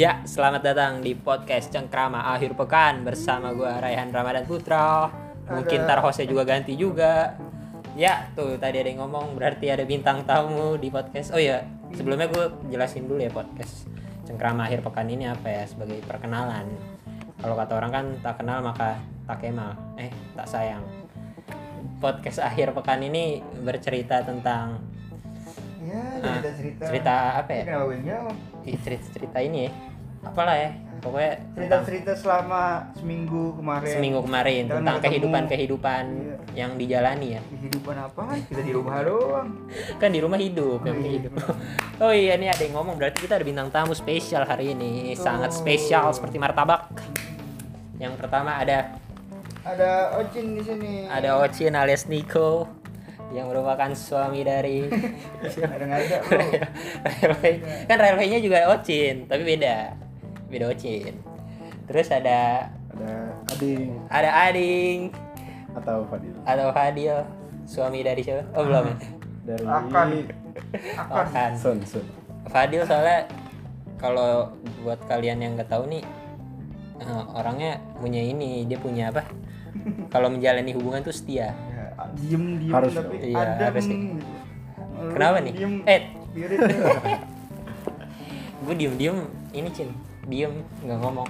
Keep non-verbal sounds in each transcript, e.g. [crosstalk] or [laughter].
Ya, selamat datang di podcast Cengkrama Akhir Pekan bersama gue Raihan Ramadan Putra. Mungkin tar hostnya juga ganti juga. Ya, tuh tadi ada yang ngomong berarti ada bintang tamu di podcast. Oh iya, sebelumnya gue jelasin dulu ya podcast Cengkrama Akhir Pekan ini apa ya sebagai perkenalan. Kalau kata orang kan tak kenal maka tak kenal. Eh, tak sayang. Podcast Akhir Pekan ini bercerita tentang Ya, Ah, cerita cerita. cerita apa ya? Kenapa gue ih, cerita-cerita ini ya. Apalah ya. Pokoknya Cerita tentang cerita selama seminggu kemarin. seminggu kemarin Kita tentang kehidupan-kehidupan Iya. yang dijalani ya. Kehidupan apa? Kita di rumah doang. [laughs] Kan di rumah hidup, yang Oh, iya. hidup. [laughs] Oh iya ini ada yang ngomong berarti kita ada bintang tamu spesial hari ini. Sangat Oh. spesial seperti martabak. Yang pertama ada Ada Ocin di sini. ada Ocin alias Nico yang merupakan suami dari [laughs] Ada ada. Kan Railway-nya juga Ocin, tapi beda. Beda Ocin. Terus ada ada Ading ada Ading atau Fadil atau Fadil, suami dari siapa? Oh belum ya? dari Akan. Akan. Kan. Sun Sun Fadil soalnya kalau buat kalian yang nggak tahu nih eh, orangnya punya ini dia punya apa? Kalau menjalani hubungan tuh setia. Ya, diem diem Harus tapi. Iya, adem. harus. Lu Kenapa nih? Diem. Eh, [laughs] gue diem diem ini cin diem nggak ngomong.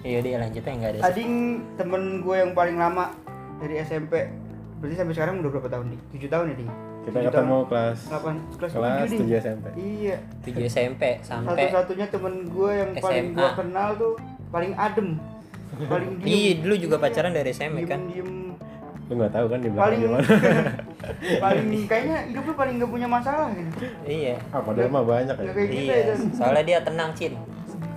Iya dia lanjutnya nggak ada. Ading temen gue yang paling lama dari SMP. Berarti sampai sekarang udah berapa tahun nih? 7 tahun ya, Ding? kita Tujuh ketemu tahun. kelas Kapan? Kelas, kelas 7, Ding. 7 SMP Iya. 7 SMP sampai Satu-satunya temen gue yang paling gue kenal tuh paling adem. Paling [laughs] diem. Iya dulu juga pacaran dari SMP diem, kan. Diem. lu nggak tahu kan di belakang Paling gimana [laughs] paling kayaknya hidup lu paling gak punya masalah gitu. Iya. ah padahal mah banyak ya Nggak kayak kita Iya. ya. Soalnya dia tenang cin.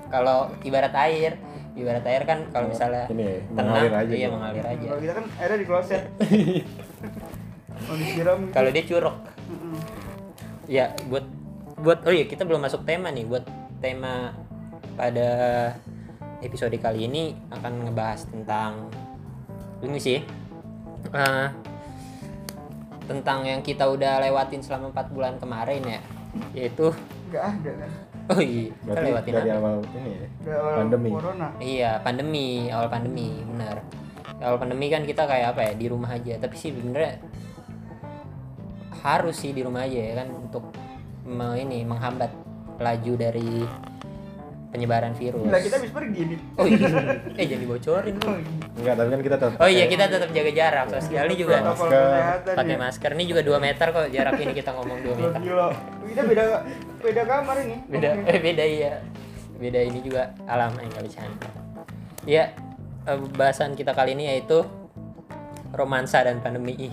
Kalau ibarat air, ibarat air kan kalau misalnya ini tenang, mengalir aja iya gitu. mengalir aja. Kalau kita kan airnya di kloset. [laughs] Mau disiram. Kalau dia curug, ya buat buat oh iya kita belum masuk tema nih buat tema pada episode kali ini akan ngebahas tentang ini sih eh, tentang yang kita udah lewatin selama empat bulan kemarin ya yaitu nggak ada. [laughs] oh iya kita berarti lewatin dari apa? awal ini ya awal Pandemi. Corona. Iya, pandemi, awal pandemi, benar. Awal pandemi kan kita kayak apa ya, di rumah aja. Tapi sih benernya harus sih di rumah aja ya kan untuk ini menghambat laju dari penyebaran virus. Lah kita habis pergi nih. Oh iya, eh jangan dibocorin lu. Oh, iya. Enggak tapi kan kita tetap Oh iya, kita tetap jaga jarak sosial ini juga masker. pakai ya. masker. Ini juga 2 meter kok jarak ini kita ngomong 2 Oh, meter. gila. Kita beda beda kamar ini. beda [laughs] eh beda iya beda ini juga alam yang nggak bercanda ya eh, bahasan kita kali ini yaitu romansa dan pandemi [laughs]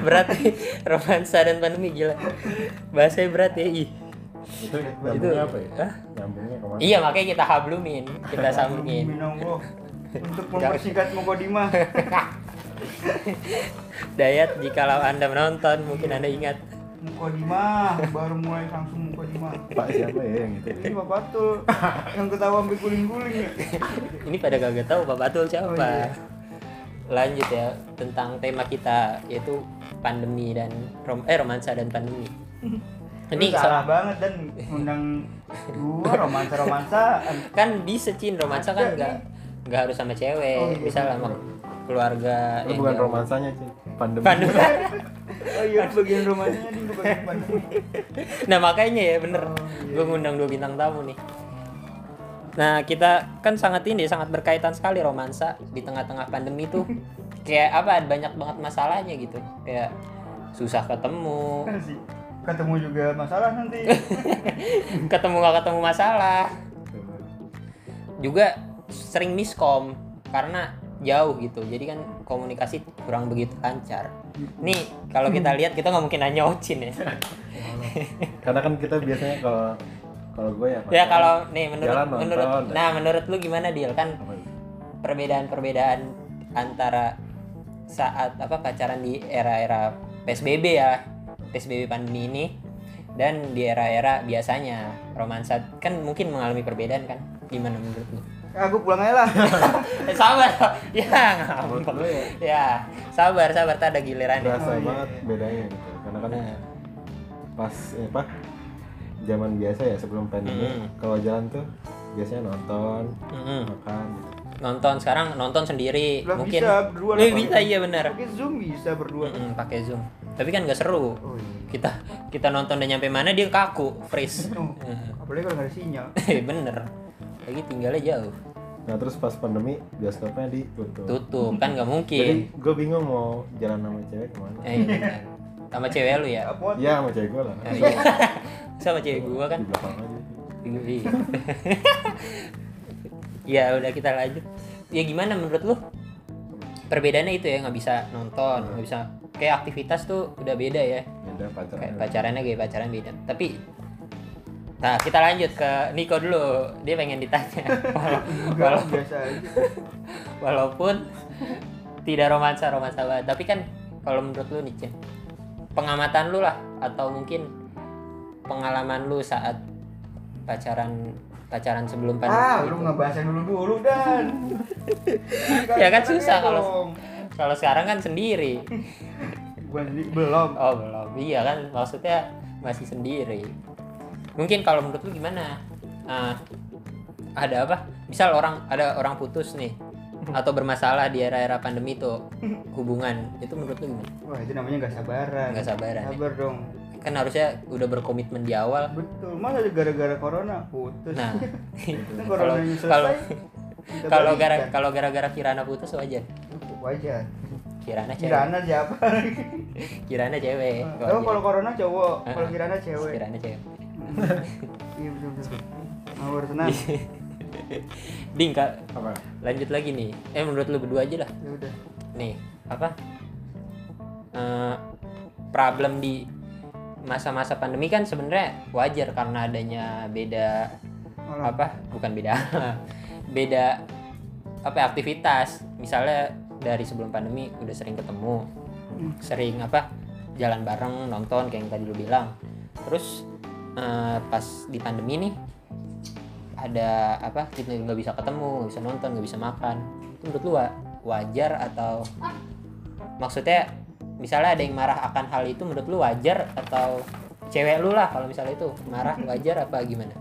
berat nih romansa dan pandemi gila bahasanya berat ya ih itu nyambungnya apa ya Hah? nyambungnya ke mana iya makanya kita hablumin kita sambungin Minonggo. Untuk mempersingkat Mokodima. [laughs] Dayat jikalau anda menonton mungkin anda ingat Mukodima baru mulai langsung Mukodima. pak siapa ya yang itu Ini Bapak Tul yang ketawa sampai guling-guling ya. ini pada kagak tahu Pak Batul siapa Oh, iya. lanjut ya tentang tema kita yaitu pandemi dan rom eh romansa dan pandemi [laughs] ini Lu salah banget dan undang gua romansa-romansa. kan bisa cin romansa kan Ada nggak harus sama cewek Oh, iya, bisa lah sama keluarga yang bukan jauh. romansanya sih pandemi Pandemi. [laughs] Oh iya lu bagian romansanya di bagian [laughs] pandemi. nah makanya ya bener Oh, iya. gue ngundang dua bintang tamu nih nah kita kan sangat ini sangat berkaitan sekali romansa di tengah-tengah pandemi tuh [laughs] kayak apa banyak banget masalahnya gitu kayak susah ketemu Kan ketemu juga masalah nanti. ketemu nggak ketemu masalah juga sering miskom karena jauh gitu. Jadi kan komunikasi kurang begitu lancar. Nih kalau kita lihat kita nggak mungkin hanya ocin ya. [laughs] Karena kan kita biasanya kalau kalau gue ya ya kalau nih menurut Jalan nonton. menurut nah menurut lu gimana deal kan perbedaan-perbedaan antara saat apa pacaran di era-era PSBB ya PSBB pandemi ini dan di era-era biasanya. Romansa kan mungkin mengalami perbedaan kan? Gimana menurut lu Aku pulang aja lah. Eh, [laughs] sabar ya gue ya ya sabar sabar tak ada giliran berasa Oh, iya. banget bedanya gitu karena kan Nah, pas eh, apa zaman biasa ya sebelum pandemi Mm. kalau jalan tuh biasanya nonton Mm-mm. makan gitu. nonton sekarang nonton sendiri Lah mungkin bisa berdua Eh, lah, bisa pakai- iya benar Pakai Zoom bisa berdua. Mm-mm, pakai zoom tapi kan nggak seru Oh iya. kita kita nonton udah nyampe mana dia kaku freeze Oh, Mm. apalagi kalau nggak ada sinyal. [laughs] Eh, bener lagi tinggalnya jauh. Nah terus pas pandemi bioskopnya ditutup. Tutup kan nggak jadi mungkin gue bingung mau jalan sama cewek ke mana. Eh, iya bener. sama cewek lu ya? Apa? iya sama cewek gue lah. Eh, iya. [laughs] sama cewek gua kan? Di belakang aja. Iya. [laughs] ya udah kita lanjut. Ya gimana menurut lu? Perbedaannya itu ya nggak bisa nonton nggak bisa. Kayak aktivitas tuh udah beda ya. Beda pacaran kayak pacarannya kayak pacaran beda. Tapi nah kita lanjut ke Niko dulu dia pengen ditanya [laughs] biasa aja. [laughs] walaupun tidak romansa romansa banget tapi kan kalau menurut lu nih Cin pengamatan lu lah atau mungkin pengalaman lu saat pacaran pacaran sebelum pandemi Ah, gitu. lu ngebahas yang dulu dulu dan. [laughs] Ya kan susah kalau- kalau sekarang kan sendiri Gua sendiri belum. oh belum iya kan maksudnya masih sendiri mungkin kalau menurut lu gimana Ah, ada apa misal orang ada orang putus nih atau bermasalah di era-era pandemi tuh hubungan itu menurut lu gimana Wah, itu namanya nggak sabaran. Nggak sabaran, ya? Sabar dong. kan harusnya udah berkomitmen di awal Betul. Masa gara-gara corona putus. nah [laughs] kalau kalau kalau gara kalau gara-gara Kirana putus wajar wajar. Kirana cewek Kirana siapa? [laughs] Kirana cewek Oh, kalau corona cowok, kalau Kirana cewek. Kirana cewek Iya betul betul. Mawar tenang. [laughs] ding kak apa lanjut lagi nih eh menurut lu berdua aja lah Ya udah. nih apa Eh, problem di masa-masa pandemi kan sebenarnya wajar karena adanya beda Malam. apa bukan beda [laughs] beda apa ya, aktivitas misalnya dari sebelum pandemi udah sering ketemu Hmm. sering apa jalan bareng nonton kayak yang tadi lu bilang terus eh, pas di pandemi nih ada apa kita nggak bisa ketemu nggak bisa nonton nggak bisa makan. Itu menurut lu wa- wajar atau maksudnya misalnya ada yang marah akan hal itu menurut lu wajar atau cewek lu lah kalau misalnya itu marah [laughs] wajar apa gimana?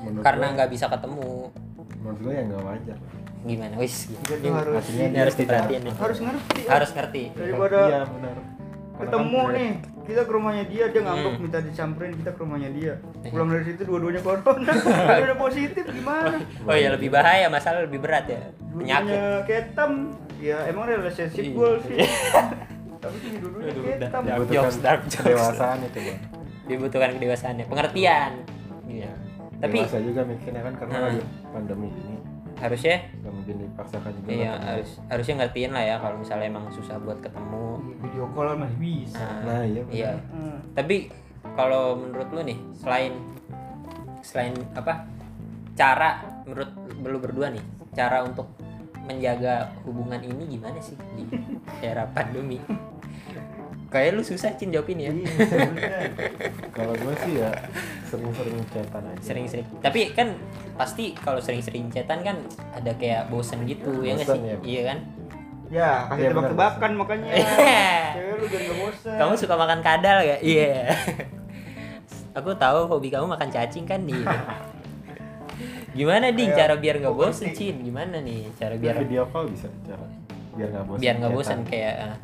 Menurut karena nggak bisa ketemu. menurut gue ya nggak wajar. Gimana? Wis. Tuh harus harus diperhatiin. Harus ngerti. harus ngerti. Daripada iya benar. Karena ketemu kan nih kita ke rumahnya dia dia ngambek Hmm. minta disamperin kita ke rumahnya dia Eh. pulang dari situ dua-duanya corona [laughs] ada positif gimana oh ya lebih bahaya masalah lebih berat ya penyakit ketam ya emang relationship Iya. goal sih [laughs] tapi sih udah, ketam udah. dibutuhkan Jokes, dark jokes. kedewasaan itu bang dibutuhkan kedewasaan ya pengertian iya tapi dewasa juga mikirnya kan karena Hmm. lagi pandemi ini harusnya nggak mungkin dipaksakan juga iya harus harusnya ngertiin lah ya kalau misalnya emang susah buat ketemu. Video call masih bisa. Nah, nah iya iya. Hmm. tapi kalau menurut lu nih selain selain apa cara menurut lu berdua nih cara untuk menjaga hubungan ini gimana sih di [laughs] era pandemi? Kayak lu susah cin jawabin ya. Iya, [laughs] kalau gue sih ya sering-sering chatan aja. Sering-sering. Tapi kan pasti kalau sering-sering chatan kan ada kayak bosen gitu ya nggak sih? Bosen, ya. iya kan? Ya kasih Iya, benar, tebak-tebakan makanya. Iya. [laughs] cewek lu kamu suka makan kadal gak iya. Aku tahu hobi kamu makan cacing kan nih gimana ding? Cara biar nggak aku bosen cin? Gimana nih cara biar video call bisa cara biar nggak bosan biar nggak bosan kayak ah.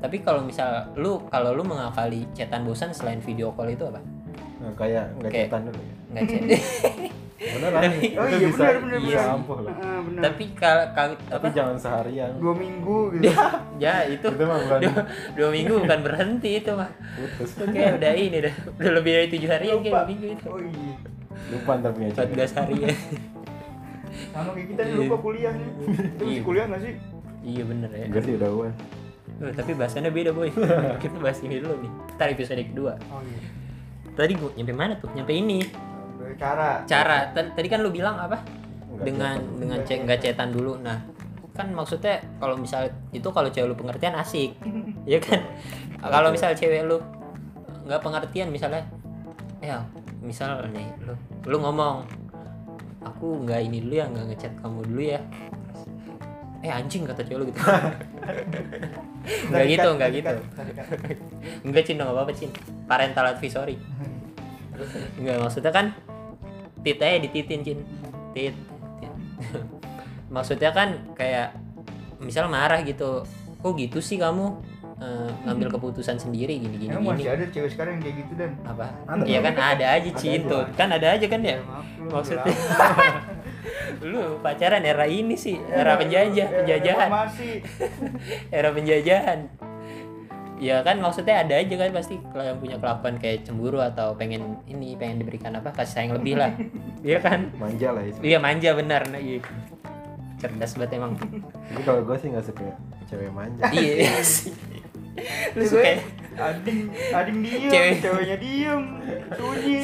tapi kalau misal lu kalau lu mengakali chatan bosan selain video call itu apa Nah, kayak nggak Kayak- chatan dulu ya. Nggak chat [laughs] beneran nih. Oh itu iya bisa benar benar iya ampuh lah. Ah, benar tapi kalau kalau tapi apa? jangan seharian. Dua minggu gitu. [laughs] Ya itu. Itu mah bukan dua, dua minggu bukan berhenti itu mah. Putus. Oke, udah ini udah, udah lebih dari tujuh hari ya kayak lupa. dua minggu itu. oh iya. Lupa ntar punya Empat belas hari ya. sama kayak kita nih Iya. lupa kuliah nih. Itu Iya. kuliah gak sih? Iya bener ya. gue sih udah uas Oh, tapi bahasannya beda boy. [laughs] Kita bahas ini dulu nih. Ntar episode kedua. oh iya Tadi gua nyampe mana tuh? Nyampe ini. cara Cara. Tadi kan lu bilang apa? Nggak dengan chatan. dengan cek nggak cetan dulu. Nah, kan maksudnya kalau misal itu kalau cewek lu pengertian asik, [laughs] ya kan? Kalau misal cewek lu nggak pengertian misalnya, ya misal nih lu lu ngomong, aku nggak ini dulu ya nggak ngechat kamu dulu ya. Eh anjing kata cewek lu gitu. [laughs] Nggak gitu, nggak gitu. Enggak [laughs] Cin, nggak apa-apa Cin. Parental advisory. [laughs] Enggak maksudnya kan tit aja dititin cin tit, tit. [laughs] maksudnya kan kayak misal marah gitu kok gitu sih kamu eh, ngambil keputusan sendiri gini gini Emang gini masih ada cewek sekarang yang kayak gitu dan apa iya kan ada aja cin aja. tuh kan ada aja kan ya maaf lu maksudnya. Lu pacaran era ini sih era penjajah Era penjajahan. reformasi. [laughs] era penjajahan. Ya kan maksudnya ada aja kan pasti kalau yang punya kelakuan kayak cemburu atau pengen ini pengen diberikan apa kasih sayang lebih lah. [laughs] Iya kan? Manja lah itu. Iya manja benar. Nah, iya. cerdas banget emang. Tapi kalau gue sih nggak suka cewek manja. Iya. Sih [laughs] lu suka ading ading diem Cewek. ceweknya diem sunyi.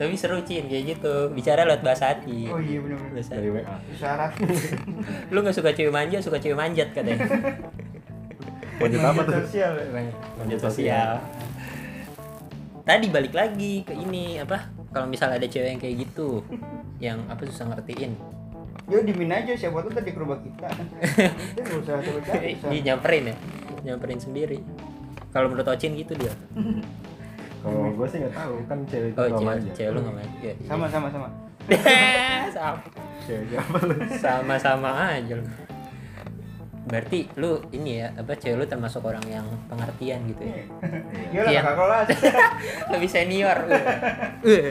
Tapi seru cin kayak gitu. Bicara lewat bahasa hati. Oh iya benar bahasa dari WA syarat [laughs] lu nggak suka cewek manja suka cewek manjat katanya. [laughs] Lanjut apa tuh? Sosial. Ya. manjat sosial. tadi balik lagi ke ini apa? Kalau misal ada cewek yang kayak gitu yang apa susah ngertiin? Yo dimin aja siapa tuh tadi ke rumah kita. Kita nggak usah coba cari. Ih, nyamperin ya? Nyamperin sendiri kalau menurut Ocin gitu dia kalau gue sih nggak tahu kan cewek itu oh cewek, manja cewek lu nggak manja Iya. Sama sama sama. [laughs] sama cewek lu sama sama aja lu berarti lu ini ya apa cewek lu termasuk orang yang pengertian gitu ya Iya lah Iya. kakak kelas. [laughs] lebih senior Uh. Uh.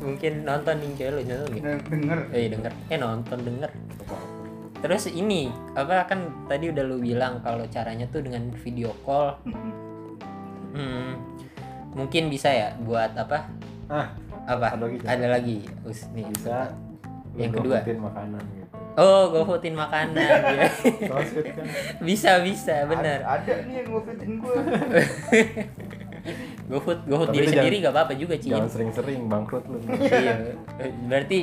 mungkin nonton nih cewek lu nonton gitu Denger. eh denger eh nonton denger terus ini apa kan tadi udah lu bilang kalau caranya tuh dengan video call. Hmm, mungkin bisa ya buat apa? Ah apa? Ada lagi, ada lagi? Us, nih. Bisa. Yang kedua? gofoodin makanan gitu. Oh gofoodin makanan [laughs] ya. Kan? Bisa bisa bener. Ada, ada nih yang ngopitin gua. [laughs] gofood gofood diri sendiri jangan- gak apa-apa juga Cin. jangan sering-sering bangkrut lu. Iya. Berarti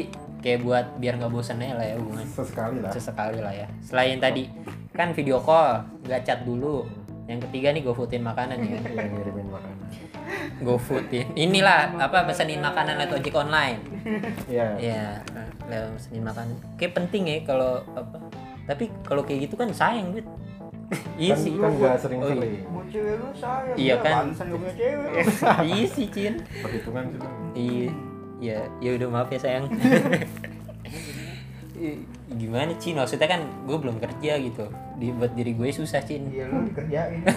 kayak buat biar nggak bosan aja lah ya hubungan. Sesekali lah. Sesekali lah ya. Selain tadi kan video call nggak chat dulu. Yang ketiga nih gofoodin makanan ya. Yang ngirimin makanan. Gofoodin. Inilah apa pesenin makanan lewat ojek online. Iya. Ya lewat pesenin makanan. Kayak penting ya kalau apa tapi kalau kayak gitu kan sayang duit. Iya kan, sih kan nggak Oh, sering-sering Mau cewek lu sayang. Iya Ya, kan. Pantesan gak punya cewek. [laughs] iya sih Cin. Perhitungan sih iya ya ya udah maaf ya sayang. [laughs] Gimana Cin? Maksudnya kan gue belum kerja gitu. Di buat diri gue susah Cin. Iya lu dikerjain. [laughs]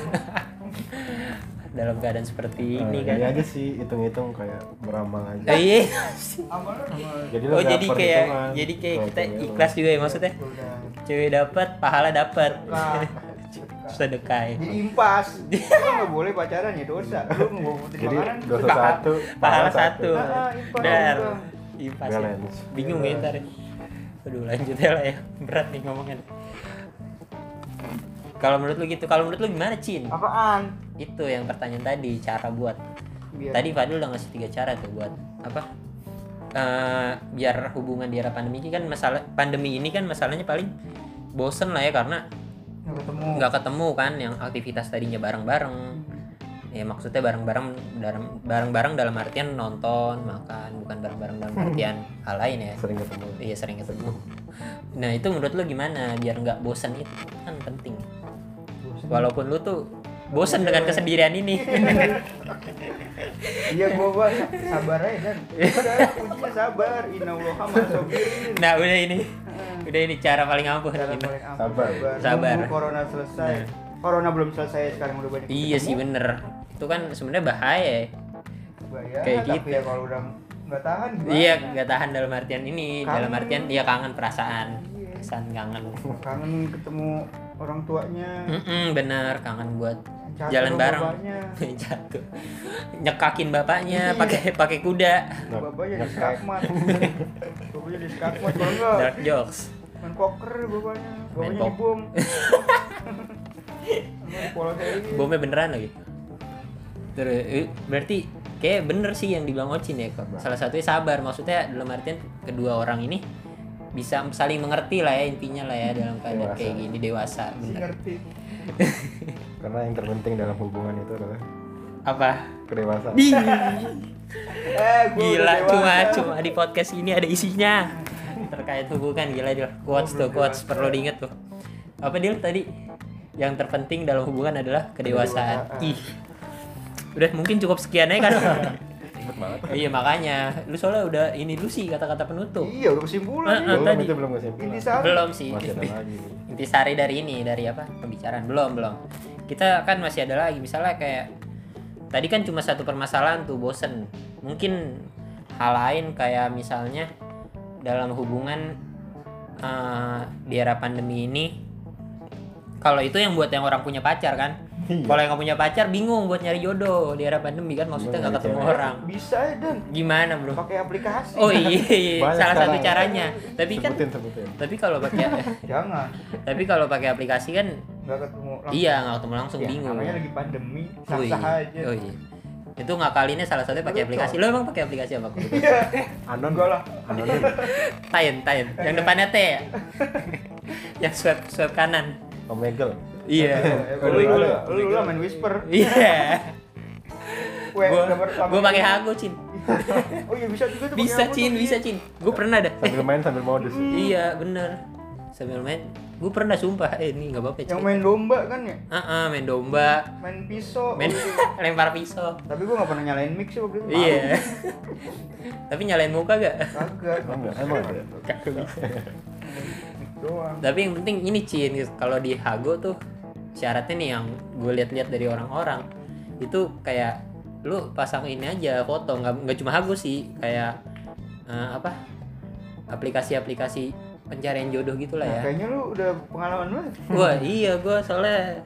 dalam keadaan seperti ini Eh, kan. ini aja sih hitung-hitung kayak beramal aja. Oh, iya. [laughs] Jadi oh jadi kayak jadi kayak kita ikhlas juga ya maksudnya? Cewek dapat pahala dapat. Nah, sedekah jadi impas. [laughs] Lu nggak boleh pacaran ya dosa. Lu mau ngopitin jadi makanan. dosa Pahala- satu pahala satu Ah, impas dar juga. impas ya. Bingung ya ntar ya. aduh lanjut ya lah ya berat nih ngomongin kalau menurut lu gitu kalau menurut lu gimana Cin Apaan? itu yang pertanyaan tadi cara buat Biar tadi Fadil udah ngasih tiga cara tuh buat apa Eh, biar hubungan di era pandemi ini kan masalah pandemi ini kan masalahnya paling bosen lah ya karena nggak ketemu. nggak ketemu kan yang aktivitas tadinya bareng-bareng. Ya maksudnya bareng-bareng dalam bareng-bareng dalam artian nonton makan bukan bareng-bareng dalam artian hal lain ya. Sering ketemu. Iya sering ketemu. Nah itu menurut lu gimana biar nggak bosan itu kan penting. Walaupun lu tuh bosan dengan kesendirian ini [laughs] Iya gua gua sabar aja dan. [laughs] Udah kuncinya sabar. Innallaha ma'asabirin. nah udah ini udah ini cara paling ampuh Cara paling ampuh, Sabar. Sabar. Nunggu corona selesai. Nah. Corona belum selesai sekarang udah banyak. iya sih bener itu kan sebenarnya bahaya ya. Bahaya, Kayak tapi gitu. ya kalau udah nggak tahan gimana? iya nggak tahan dalam artian ini Kangen. dalam artian iya kangen perasaan Iya. perasaan kangen Kangen ketemu orang tuanya. Mm-mm, bener kangen buat Jatuh jalan bareng bapaknya. [laughs] jatuh nyekakin bapaknya Iya. pakai pakai kuda Bapaknya di skakmat. bapaknya di skakmat [laughs] enggak dark jokes main poker bapaknya. Bapaknya. [laughs] Main gini. bomnya beneran lagi terus eh, berarti kayak bener sih yang dibilang Ocin ya kok salah satunya sabar maksudnya dalam artian kedua orang ini bisa saling mengerti lah ya intinya lah ya dalam keadaan Dewasa. kayak gini dewasa bener. ngerti. [laughs] karena yang terpenting dalam hubungan itu adalah apa? kedewasaan. [laughs] Eh, gila cuma cuma di podcast ini ada isinya. Terkait hubungan gila dia quotes tuh quotes perlu diinget tuh. Apa dia tadi? Yang terpenting dalam hubungan adalah kedewasaan. Kedewasaan. ih. Udah mungkin cukup sekian aja kan [laughs] banget. iya makanya lu soalnya udah ini dulu sih kata-kata penutup Iya udah kesimpulan. Tadi. itu belum kesimpulan. Inti sari. belum sih Masih ada lagi. intisari dari ini dari apa pembicaraan belum belum kita kan masih ada lagi misalnya kayak tadi kan cuma satu permasalahan tuh bosen mungkin hal lain kayak misalnya dalam hubungan eh, di era pandemi ini kalau itu yang buat yang orang punya pacar kan Iya. kalau yang nggak punya pacar bingung buat nyari jodoh di era pandemi kan maksudnya nggak ketemu cewek. orang Bisa ya dan gimana bro pakai aplikasi. oh iya, iya. Banyak salah satu sekarang. caranya tapi kan Sebutin sebutin. tapi kalau pakai Jangan. tapi kalau pakai aplikasi kan Nggak ketemu langsung. Iya nggak ketemu langsung Ya, bingung. Namanya lagi pandemi. Oh iya. Aja. Oh iya. Itu ngakalinnya salah satunya pakai aplikasi. Lo emang pakai aplikasi apa? Iya. Anon Enggak lah. Anonim. Tayen, Tayen. Yang depannya T ya. [laughs] Yang swipe swipe kanan. Omegle. Iya. Lu Lu- lu lu- main whisper. Iya. [laughs] Gue pakai. Hago, Cin. [laughs] Oh iya bisa juga tuh pakai Bisa, Cin, bisa, iya. Cin. Gue pernah dah. Sambil main sambil modus. ya. Iya, bener. Sambil main. Gue pernah sumpah. Eh, ini nggak apa-apa, Yang main domba kan ya? Ah, ah, main domba, Main pisau. main Oh, iya. [laughs] lempar pisau. Tapi gue gak pernah nyalain mic sih waktu itu. Iya. Tapi nyalain muka gak? Kagak. Enggak, emang. Kagak bisa. Mic doang. Tapi yang penting ini Cin, kalau di Hago tuh syaratnya nih yang gue lihat-lihat dari orang-orang itu kayak lu pasang ini aja foto nggak nggak cuma Hago sih kayak eh, apa aplikasi-aplikasi pencarian jodoh gitu lah Nah, ya. kayaknya lu udah pengalaman banget. Wah [laughs] iya gue soalnya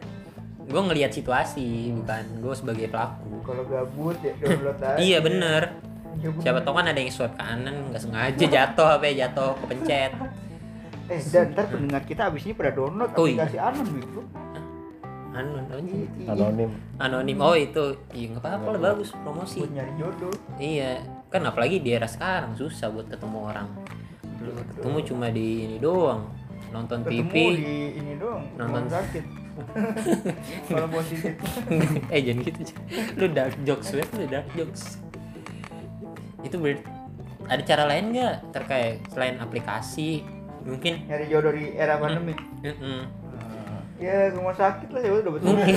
gue ngelihat situasi bukan gue sebagai pelaku. Kalau gabut ya download aja. [laughs] Iya bener. Iya, bener. Siapa tahu kan ada yang swipe kanan nggak sengaja jatuh apa ya jatuh kepencet. Eh, dan ntar pendengar kita abis ini pada download Oh, iya. aplikasi Anon gitu. Anu apa sih? Anonim. Anonim. Oh itu, iya nggak apa-apa lah bagus promosi. Buat nyari jodoh. Iya, kan apalagi di era sekarang susah buat ketemu orang. Lu ketemu cuma di ini doang, nonton Ketemu TV. di ini doang. Nonton. Sakit. [laughs] Kalau positif. eh jangan gitu. Lu dark jokes, weh, lu dark jokes. Itu ber ada cara lain nggak terkait selain aplikasi? Mungkin Nyari jodoh di era pandemi. Mm-mm. Ya rumah sakit lah ya udah betul. mungkin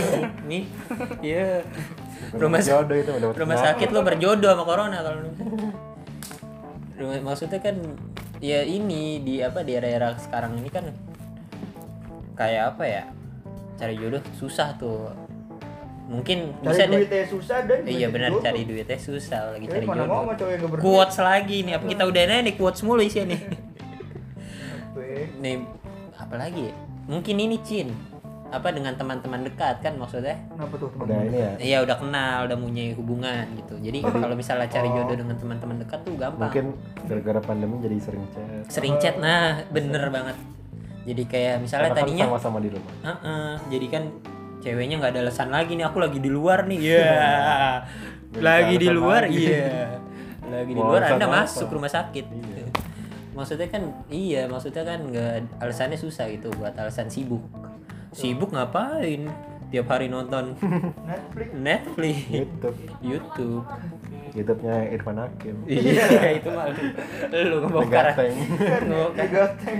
nih iya rumah sakit jodoh itu mendapat rumah sakit lo berjodoh sama corona kalau lu. rumah maksudnya kan ya ini di apa di era-era sekarang ini kan kayak apa ya cari jodoh susah tuh mungkin Cari bisa deh duitnya susah dan iya benar jodoh. cari duitnya susah lagi Ya, cari jodoh quotes lagi nih apa kita udah nanya nih quotes mulu isinya nih Weh. nih apalagi ya mungkin ini Cin apa dengan teman-teman dekat kan maksudnya Kenapa tuh teman? Udah ini ya. Iya udah kenal, udah punya hubungan gitu. Jadi kalau misalnya cari jodoh dengan teman-teman dekat tuh gampang. Mungkin gara-gara pandemi jadi sering chat. Sering chat, nah bener banget. Jadi kayak misalnya Karena kan tadinya, sama-sama di rumah. Heeh, jadi kan ceweknya nggak ada alasan lagi nih. Aku lagi di luar nih, iya. Jadi lagi di luar, iya. Lagi di luar, anda apa? masuk rumah sakit. Iya. Maksudnya kan, iya, maksudnya kan nggak alasannya susah gitu buat alasan sibuk. Sibuk ngapain? Tiap hari nonton [laughs] Netflix. Netflix, YouTube. YouTube. YouTube-nya Irfan Hakim. [laughs] Iya, itu mah lu, lu ngebongkar [laughs] ngebongkar.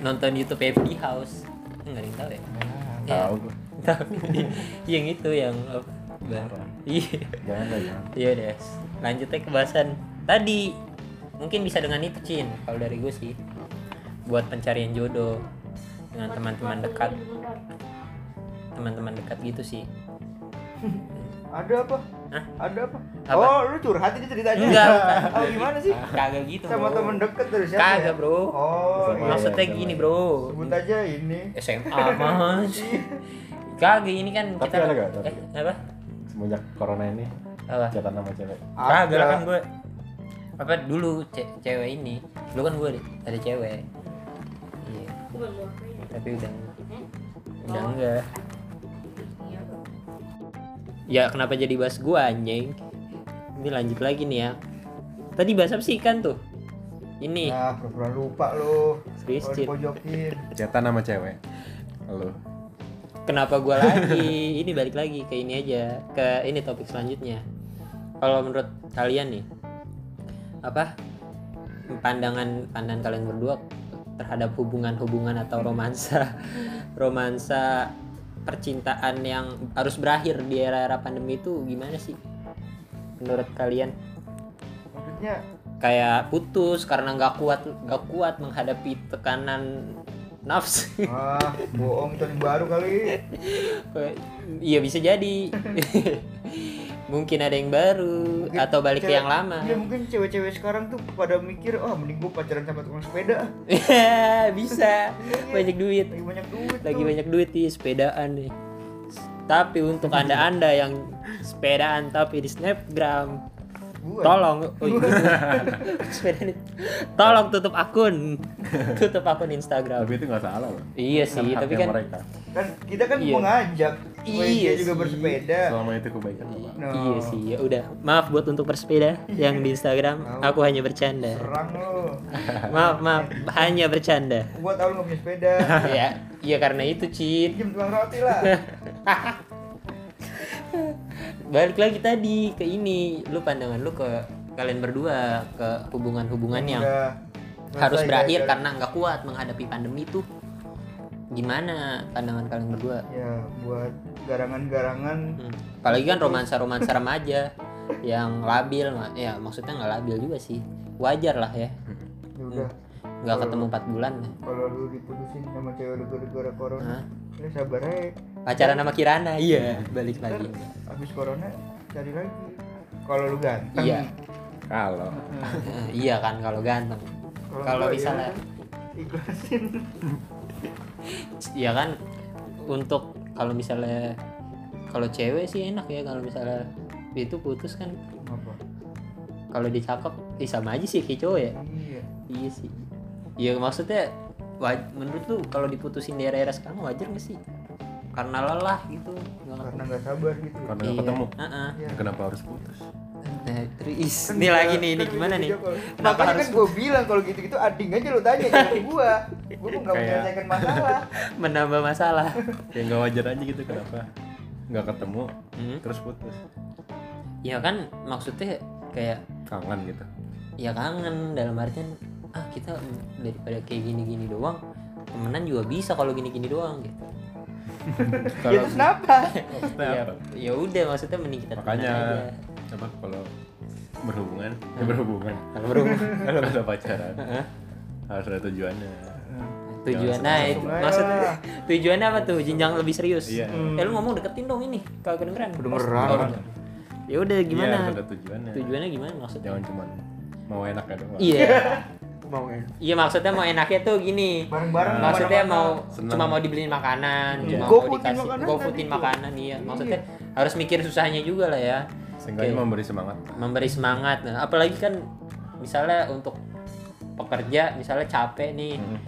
Nonton YouTube FD House. Enggak ada yang tahu ya? Ya. Tahu gua. Tahu. yang itu yang apa? Iya. Jangan lah jangan. Iya deh. Lanjutnya ke bahasan tadi. Mungkin bisa dengan itu, Cin. Kalau dari gue sih. Buat pencarian jodoh dengan teman-teman dekat. Teman-teman dekat gitu sih. [laughs] Ada apa? Hah? Ada apa? Apa? Oh, lu curhat ini ceritanya. Enggak. [laughs] Oh, gimana sih? Kagak gitu. Sama bro. temen deket dari siapa? Kagak, ya? Bro. Oh, Sama iya. Maksudnya Sama gini, ya. Bro. Sebut aja ini. SMA mas [laughs] kagak ini kan Tapi kita ada nggak? Tapi. eh, apa Semenjak corona ini apa chatan sama cewek. kagak kan gue apa dulu ce- cewek ini dulu kan gue ada cewek. Iya. Tapi udah udah enggak. Ya kenapa jadi bahas gue anjing? Ini lanjut lagi nih ya. Tadi bahas apa sih kan tuh? Ini. Nah, pura-pura lupa lu. Serius, dipojokin. Chatan sama cewek. Halo. kenapa gue lagi? Ini balik lagi ke ini aja ke ini topik selanjutnya. Kalau menurut kalian nih apa pandangan pandangan kalian berdua terhadap hubungan-hubungan atau romansa [laughs] romansa percintaan yang harus berakhir di era-era pandemi itu gimana sih menurut kalian? Maksudnya kayak putus karena nggak kuat nggak kuat menghadapi tekanan nafsu ah bohong itu yang baru kali. [laughs] Iya bisa jadi [laughs] mungkin ada yang baru Mungkin atau balik ke cewek- yang lama. Iya mungkin cewek-cewek sekarang tuh pada mikir oh mending gue pacaran sama tukang sepeda. [laughs] Bisa. Banyak duit. Lagi banyak duit lagi tuh. banyak duit di sepedaan nih. Tapi untuk anda anda yang sepedaan tapi di snapgram Gua. tolong oh, iya. [laughs] tolong tutup akun [laughs] tutup akun instagram Tapi itu nggak salah loh. iya sih Kan tapi kan mereka. kan kita kan Iya. mengajak Iya dia juga sih. bersepeda Selama itu kebaikan apa? no. Iya sih, ya udah. Maaf buat untuk bersepeda yang di Instagram, aku hanya bercanda. serang lo [laughs] Maaf, maaf, hanya bercanda. gua tau lu gak punya sepeda ya, iya karena itu, Cid. Pinjem tukang roti lah Balik lagi tadi ke ini, lu pandangan lu ke kalian berdua ke hubungan-hubungan yang Udah harus berakhir guys. karena nggak kuat menghadapi pandemi tuh. Gimana pandangan kalian berdua? ya buat garangan-garangan Hmm. Apalagi kan romansa-romansa remaja [laughs] yang labil, ya maksudnya nggak labil juga sih, wajar lah ya, ya udah nggak ketemu 4 bulan. kalau lu diputusin sama cewek lu gara-gara corona Hah? ya sabar aja Pacaran sama Kirana, iya, balik ntar lagi. habis corona cari lagi. Kalau lu ganteng. Iya. Kalau. [laughs] Iya kan kalau ganteng. Kalau ya misalnya udah, ikhlasin. [laughs] Ya kan untuk kalau misalnya kalau cewek sih enak ya kalau misalnya itu putus kan. Kalau dicakep eh, sama aja sih kayak cowok ya. Iya. Iya sih. Iya maksudnya menurut lu kalau diputusin di era-era sekarang wajar gak sih karena lelah gitu karena nggak sabar gitu karena Iya. nggak ketemu. Heeh. Iya. Kenapa harus putus? Nah, terus Kan ini lagi nih ini kan gimana bisa nih Kenapa makanya harus kan gue bilang kalau gitu-gitu ading aja lu tanya jangan gua gua tuh nggak menyelesaikan masalah [laughs] menambah masalah [laughs] Ya nggak wajar aja gitu kenapa? Nggak ketemu, Hmm. terus putus. ya kan maksudnya kayak Kangen gitu. ya kangen dalam artian ah kita daripada kayak gini-gini doang temenan juga bisa kalau gini-gini doang gitu [laughs] ya terus kenapa Maksudnya ya, ya udah maksudnya mending kita Makanya aja apa kalau berhubungan, ya berhubungan. [laughs] kalau berhubungan Kalau ada pacaran, harus ada tujuannya. tujuan nah itu aja maksudnya tujuannya apa tuh jenjang lebih serius Iya. Hmm. eh lu ngomong deketin dong ini kagak kedengeran Kedengeran. Ya udah Iya, gimana ada tujuannya. tujuannya gimana maksudnya Jangan cuma mau enak ya doang. iya [laughs] mau ya iya maksudnya mau enaknya tuh gini bareng-bareng maksudnya ke mana-mana. mau Senang. cuma mau dibeliin makanan Iya. cuma mau Gofoodin dikasih makanan tuh. makanan iya maksudnya harus mikir susahnya juga lah ya Seenggaknya Oke. memberi semangat. memberi semangat nah, apalagi kan misalnya untuk pekerja misalnya capek nih Hmm.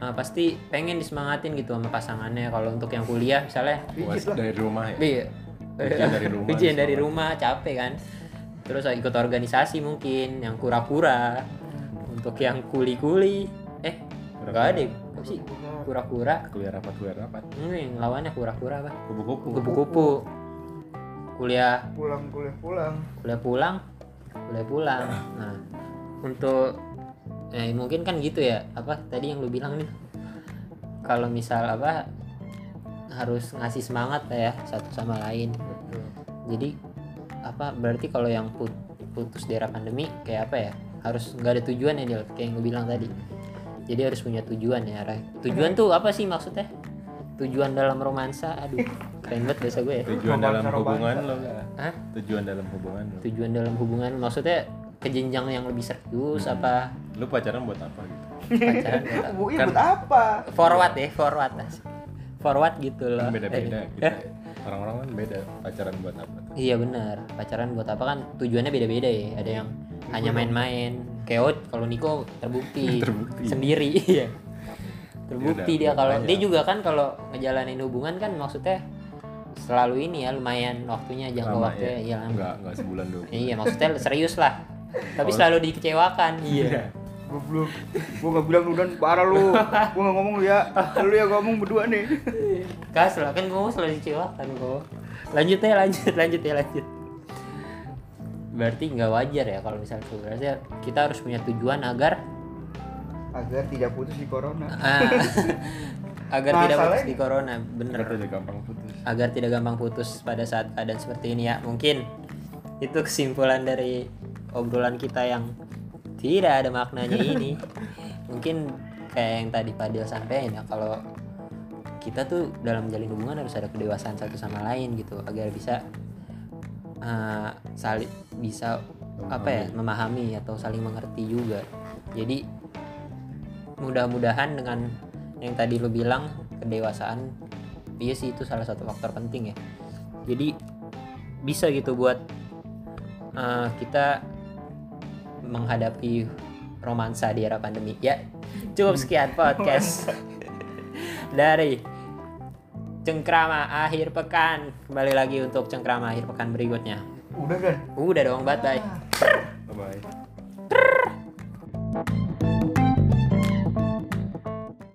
nah, pasti pengen disemangatin gitu sama pasangannya kalau untuk yang kuliah misalnya Puas Pijit lah. dari rumah ya. iya Ujian dari rumah, ujian dari rumah capek kan terus ikut organisasi mungkin yang kura-kura untuk yang kuli-kuli eh nggak ada ya? apa sih? Kura-kura? Kuliah rapat, kuliah rapat. ini yang lawannya kura-kura apa? Kupu-kupu. kupu-kupu. Kuliah. Pulang kuliah pulang. Kuliah pulang? Kuliah pulang. Nah untuk eh mungkin kan gitu ya apa tadi yang lu bilang nih. Kalau misal apa harus ngasih semangat lah ya satu sama lain. Jadi apa berarti kalau yang put- putus di era pandemi kayak apa ya harus nggak ada tujuan ya Del kayak yang lu bilang tadi jadi harus punya tujuan ya Ray. tujuan tuh apa sih maksudnya tujuan dalam romansa aduh keren banget bahasa gue ya Tujuan Romansa, dalam romansa. hubungan lo. Hah? Tujuan dalam hubungan lo. tujuan dalam hubungan maksudnya ke jenjang yang lebih serius apa Lu pacaran buat apa gitu? pacaran buat apa? [laughs] bu iya Kan- buat apa forward ya forward forward gitu loh Kan beda-beda Eh, [laughs] kita. Orang-orang kan beda pacaran buat apa tuh. iya benar pacaran buat apa kan tujuannya beda-beda ya ada yang hanya main-main keot kalau Niko terbukti, [laughs] Terbukti. sendiri [laughs] iya terbukti dia Yaudah, kalau makanya. dia juga kan kalau ngejalanin hubungan kan maksudnya selalu ini ya lumayan waktunya jangka Lama waktunya iya lama. Enggak, enggak sebulan dulu. iya maksudnya [laughs] serius lah tapi Oh. selalu dikecewakan iya goblok gua nggak bilang lu dan parah lu gua nggak ngomong lu ya lu ya ngomong berdua nih Kas lah kan gue selalu dikecewakan kok. Lanjut ya lanjut lanjut ya lanjut. Berarti nggak wajar ya kalau misalnya berarti kita harus punya tujuan agar agar tidak putus di corona. Ah, [laughs] agar tidak Masalahnya- putus di corona bener. Kita udah gampang putus. agar tidak gampang putus pada saat keadaan seperti ini ya. Mungkin itu kesimpulan dari obrolan kita yang tidak ada maknanya ini. [laughs] Mungkin kayak yang tadi Padil sampaikan ya kalau kita tuh dalam menjalin hubungan harus ada kedewasaan satu sama lain gitu agar bisa uh, saling bisa apa ya memahami. atau saling mengerti juga. Jadi mudah-mudahan dengan yang tadi lu bilang kedewasaan iya sih itu salah satu faktor penting ya. Jadi bisa gitu buat uh, kita menghadapi romansa di era pandemi. Ya cukup sekian [laughs] podcast dari cengkrama akhir pekan. Kembali lagi untuk cengkrama akhir pekan berikutnya. Udah kan? udah dong bye bye bye bye